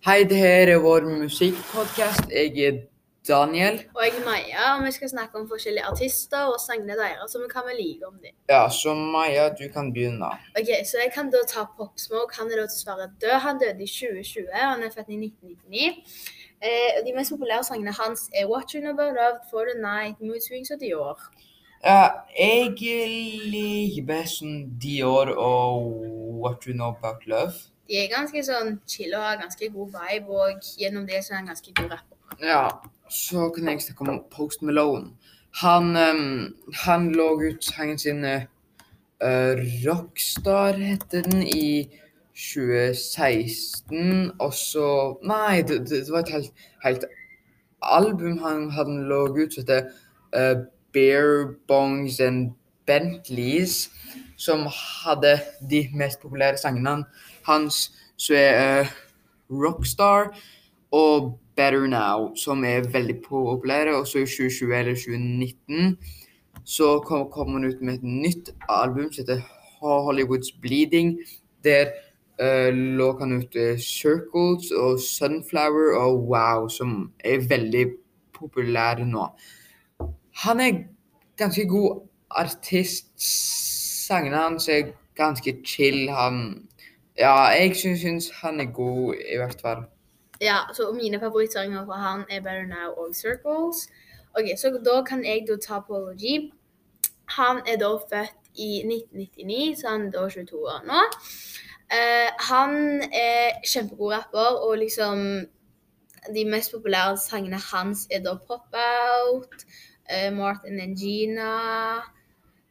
Hei, det her er vår musikkpodkast. Jeg er Daniel. Og jeg er Maja, og vi skal snakke om forskjellige artister og sangene deres, og vi kan vel like om dem. Ja, så Maja, du kan begynne. Ok, Så jeg kan da ta Pop Smoke. Han er da dessverre død. Han døde i 2020. Han er født i 1999. Eh, de mest populære sangene hans er What You Know About Love, For The Night, Mood Swings og Dior. Ja, jeg liker best Dior og What You Know About Love. De er ganske sånn chill og har ganske god vibe, og gjennom det så er han ganske god rapper. Ja, så kan jeg snakke om Post Malone. Han, um, han lå ut sangen sin uh, Rockstar, heter den, i 2016. Og så Nei, det, det var et helt, helt album han hadde lå ut som heter uh, Bear Bongs and Bentleys, som hadde de mest populære sangene hans, som er uh, Rockstar og Better Now, som er veldig populære. Og så i 2020 eller 2019 så kom, kom han ut med et nytt album som heter Hollywoods Bleeding. Der uh, lå han ut uh, Circles og Sunflower og Wow, som er veldig populære nå. Han er ganske god artist. Sangene hans er ganske chill. Han Ja, jeg syns, han er god, i hvert fall. Ja, så mine favorittsanger fra han er Better Now og Circles. Ok, Så da kan jeg da ta Polo G. Han er da født i 1999, så han er da 22 år nå. Uh, han er kjempegod rapper, og liksom De mest populære sangene hans er da Pop Out, uh, Martin and Gina,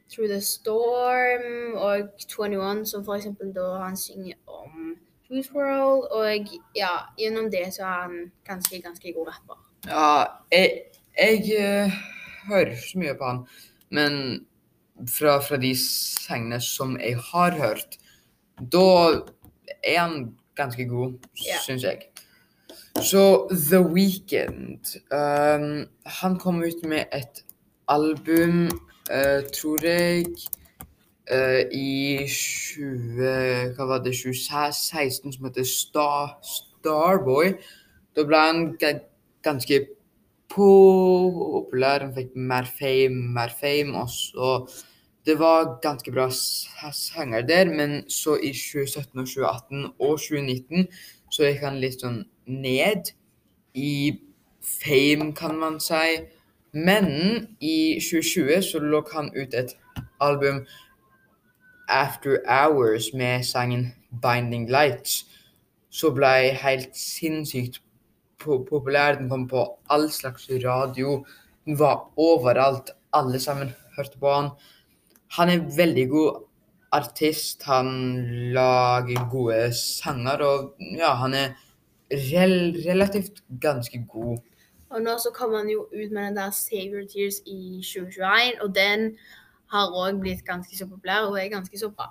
Through the Storm og 21, som for eksempel da han synger om Juice World, og ja, gjennom det så er han ganske, ganske god rapper. Ja, jeg, jeg uh, hører ikke så mye på han, men fra, fra de sangene som jeg har hørt, da er han ganske god, yeah. syns jeg. Så The Weeknd um, Han kom ut med et album, tror jeg, uh, i 20, hva var det, 2016, som heter Star, Starboy. Da ble han ganske populær. Han fikk mer fame, mer fame, og så Det var ganske bra sanger der, men så i 2017 og 2018 og 2019 så gikk han litt sånn ned i fame, kan man si. Men i 2020 så lå han ut et album After Hours med sangen Binding Lights, så ble helt sinnssykt populær. Den kom på all slags radio. Den var overalt. Alle sammen hørte på han. Han er veldig god artist. Han lager gode sanger, og ja, han er rel relativt ganske god. Og nå så kom han jo ut med den der Save Your Tears i 2021, og den har òg blitt ganske så populær og er ganske så bra.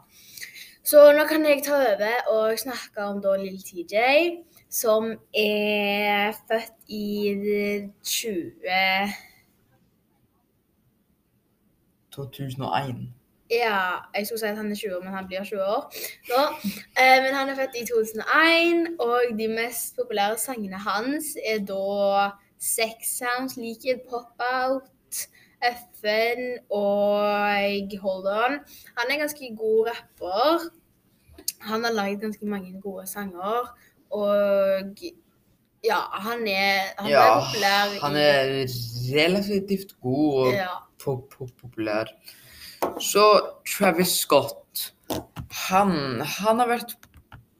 Så nå kan jeg ta over og snakke om da lille TJ, som er født i 20... 2001. Ja, jeg skulle si at han er 20 år, men han blir 20 år nå. Eh, men han er født i 2001, og de mest populære sangene hans er da Sex Sounds, like Pop Out, FN og Hold On. Han er ganske god rapper. Han har laget ganske mange gode sanger, og ja, han er, han Ja, er populær i Han er relativt god og ja, po po populær. Så Travis Scott han, han har vært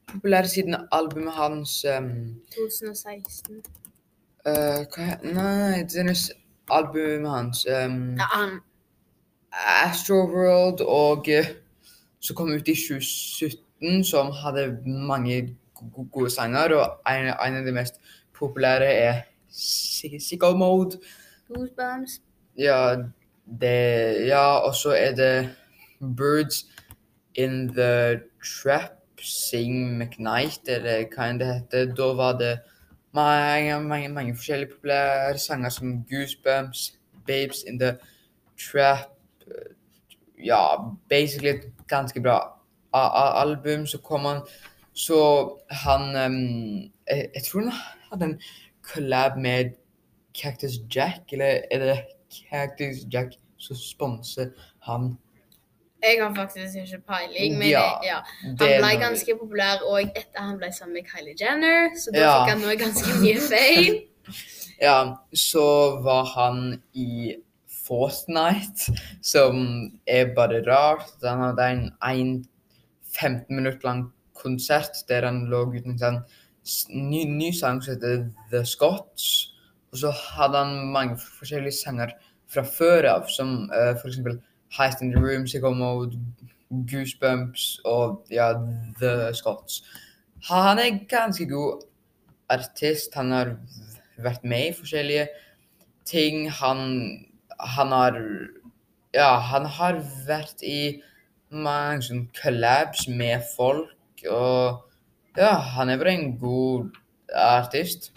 populær siden albumet hans um, 2016. eh, Hva Nei, det er albumet hans um, Ja, han Astroworld og eh, som kom ut i 2017, som hadde mange gode sanger. Og en, en av de mest populære er Sick- Sicko Mode. Goosebumps. Ja, det Ja, og så er det Birds in the Trap, Sing McKnight, eller hva enn det heter. Da var det mange, mange, mange forskjellige populære sanger som Goosebumps, Babes in the Trap Ja, basically et ganske bra album. Så kom han Så han um, jeg, jeg tror han hadde en collab med Cactus Jack, eller er det Cactus Jack som sponser han? Jeg har faktisk ikke peiling, men Ja, jeg- ja. Han ble ganske populær og etter han ble sammen med Kylie Jenner, så da Ja. fikk han noe ganske mye fame. Ja, så var han i Fortnite, som er bare rart. Han hadde en, en 15 minutter lang konsert der han lå uten en sånn ny, ny sang som heter The Scots. Og så hadde han mange forskjellige sanger fra før av, som uh, f.eks. Heist in the Room, Sycamore, Goosebumps og ja, The Scots. Han er ganske god artist. Han har vært med i forskjellige ting. Han, han har Ja, han har vært i mange sånne collabs med folk, og ja, han er bare en god artist.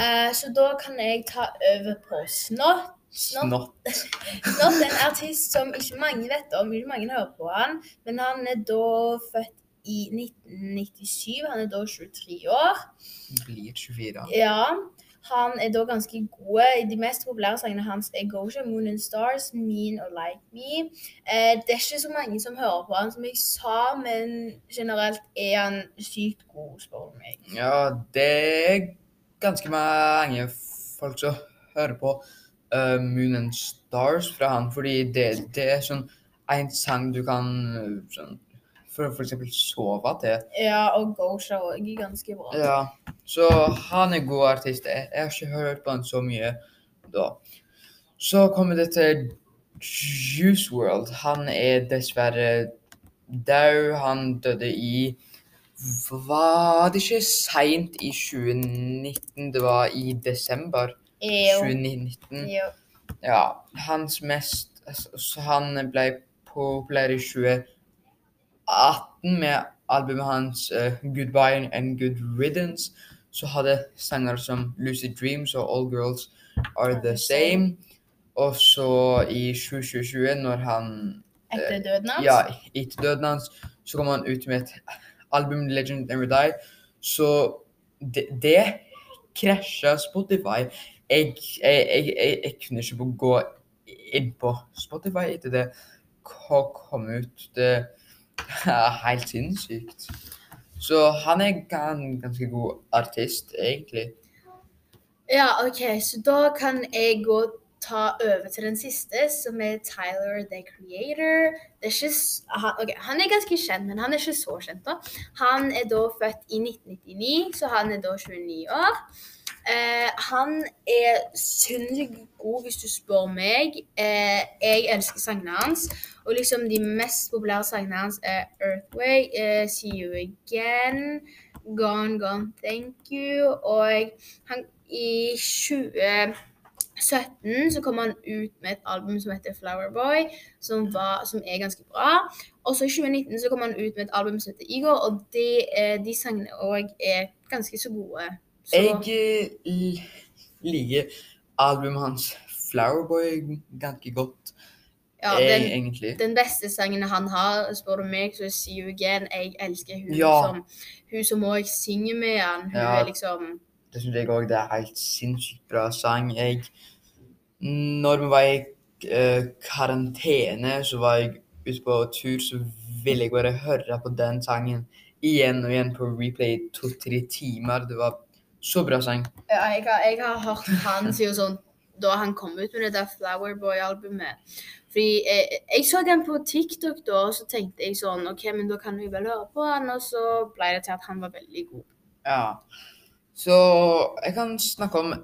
Eh, så da kan jeg ta over på Snott. Snott, Snott. Er en artist som ikke mange vet om, ikke mange hører på han, men han er da født i 1997, han er da 23 år. Blir 24. Ja, han er da ganske god. De mest populære sangene hans er Gosha, Moon and Stars, Mean og Like Me. Eh, det er ikke så mange som hører på han, som jeg sa, men generelt er han sykt god, spør du meg. Ja, det er ganske mange folk som hører på uh, Moon and Stars fra han, fordi det, det er sånn en sang du kan uh, sånn, for, f.eks. sove til. Ja, og Gosha òg er ganske bra. Ja, så han er god artist. Jeg, jeg har ikke hørt på han så mye da. Så kommer det til Juice World. Han er dessverre død. Han døde i Var det ikke seint i 2019? Det var i desember. 2019. Jo. Ja, hans mest altså, Han ble populær i 2018 med albumet hans uh, 'Goodbye and Good Riddance'. Så hadde sanger som 'Lucid Dreams' og 'All Girls Are The Same'. Og så i 2020, når han Etter døden hans? ja, etter døden hans, så kom han ut med et album, 'Legend Never Die'. Så det, det krasja Spotify. Jeg, jeg, jeg, jeg, kunne ikke gå inn på Spotify etter det ko- kom ut. Det er helt sinnssykt. Så han er en ganske god artist, egentlig. Ja, OK, så da kan jeg gå ta over til den siste, som er Tyler the Creator. Er ikke, han, okay, han er ganske kjent, men han er ikke så kjent. da. Han er da født i 1999, så han er da 29 år. Eh, han er sinnssykt god, hvis du spør meg. Eh, jeg elsker sangene hans. Og liksom de mest populære sangene hans er Earthway, eh, See You Again, Gone Gone Thank You. Og han, i 2017 så kom han ut med et album som heter Flower Boy, som, var, som er ganske bra. Og så i 2019 så kom han ut med et album som heter Igor, og de, eh, de sangene òg er ganske så gode. Så, Jeg eh, liker albumet hans 'Flowerboy' ganske godt, ja, den, egentlig. den beste sangen han har, spør du meg, så er See You Again. Jeg elsker hun Ja. som hun som òg synger med han. Hun Ja. er liksom Det syns jeg òg. Det er helt sinnssykt bra sang. Jeg Når vi var i uh, karantene, så var jeg ute på tur, så ville jeg bare høre på den sangen igjen og igjen på replay i to-tre timer. Det var så bra sang. Ja, jeg har, jeg har hørt han si sånn da han kom ut med det der Flowerboy-albumet. Fordi jeg, jeg så den på TikTok da, og så tenkte jeg sånn OK, men da kan vi vel høre på han, og så ble det til at han var veldig god. Ja. Så jeg kan snakke om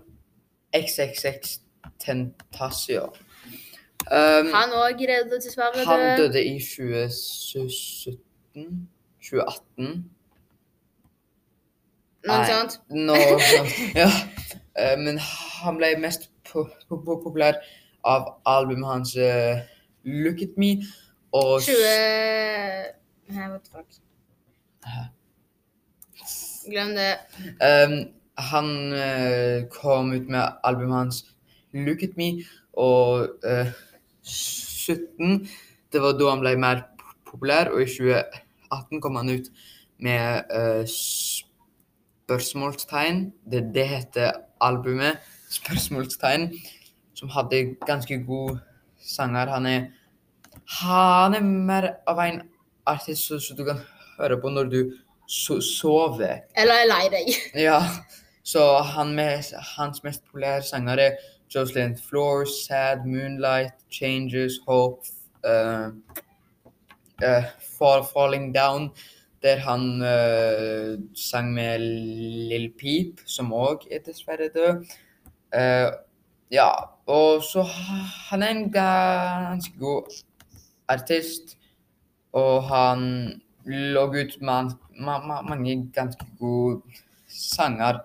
XXX Tentasio. Um, Han òg døde dessverre. Han døde i 2017 2018. Noe sånt. Nå, ja. Eh, Men han ble mest po po po populær av albumet hans uh, 'Look At Me' og 20 Nei, what the fuck. Glem det. Um, han uh, kom ut med albumet hans 'Look At Me', og uh, 17 Det var da han ble mer populær, og i 2018 kom han ut med eh, spørsmålstegn. Det, det heter albumet Spørsmålstegn, som hadde ganske god sanger. Han er, han er mer av en artist som som du kan høre på når du so sover. Eller er lei deg. Ja, så han med, hans mest populære sanger er Jocelyn Floor, Sad, Moonlight, Changes, Hope, uh, uh, Fall, Falling Down, der han uh, sang med Lill Peep, som òg er dessverre død. Uh, ja, og så ha- han er en ganske god artist, og han lå ut med ma, ma, mange ganske gode sanger.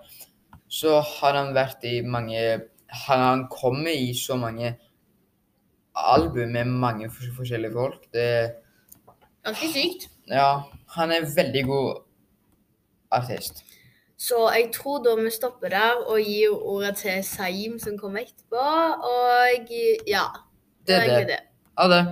Så har han vært i mange Han, kommer i så mange album med mange forskjellige folk. Det Ganske sykt. Ja, han er veldig god artist. Så jeg tror da vi stopper der og gir ordet til Saim som kommer etterpå. Og ja, Det er det. Ha det.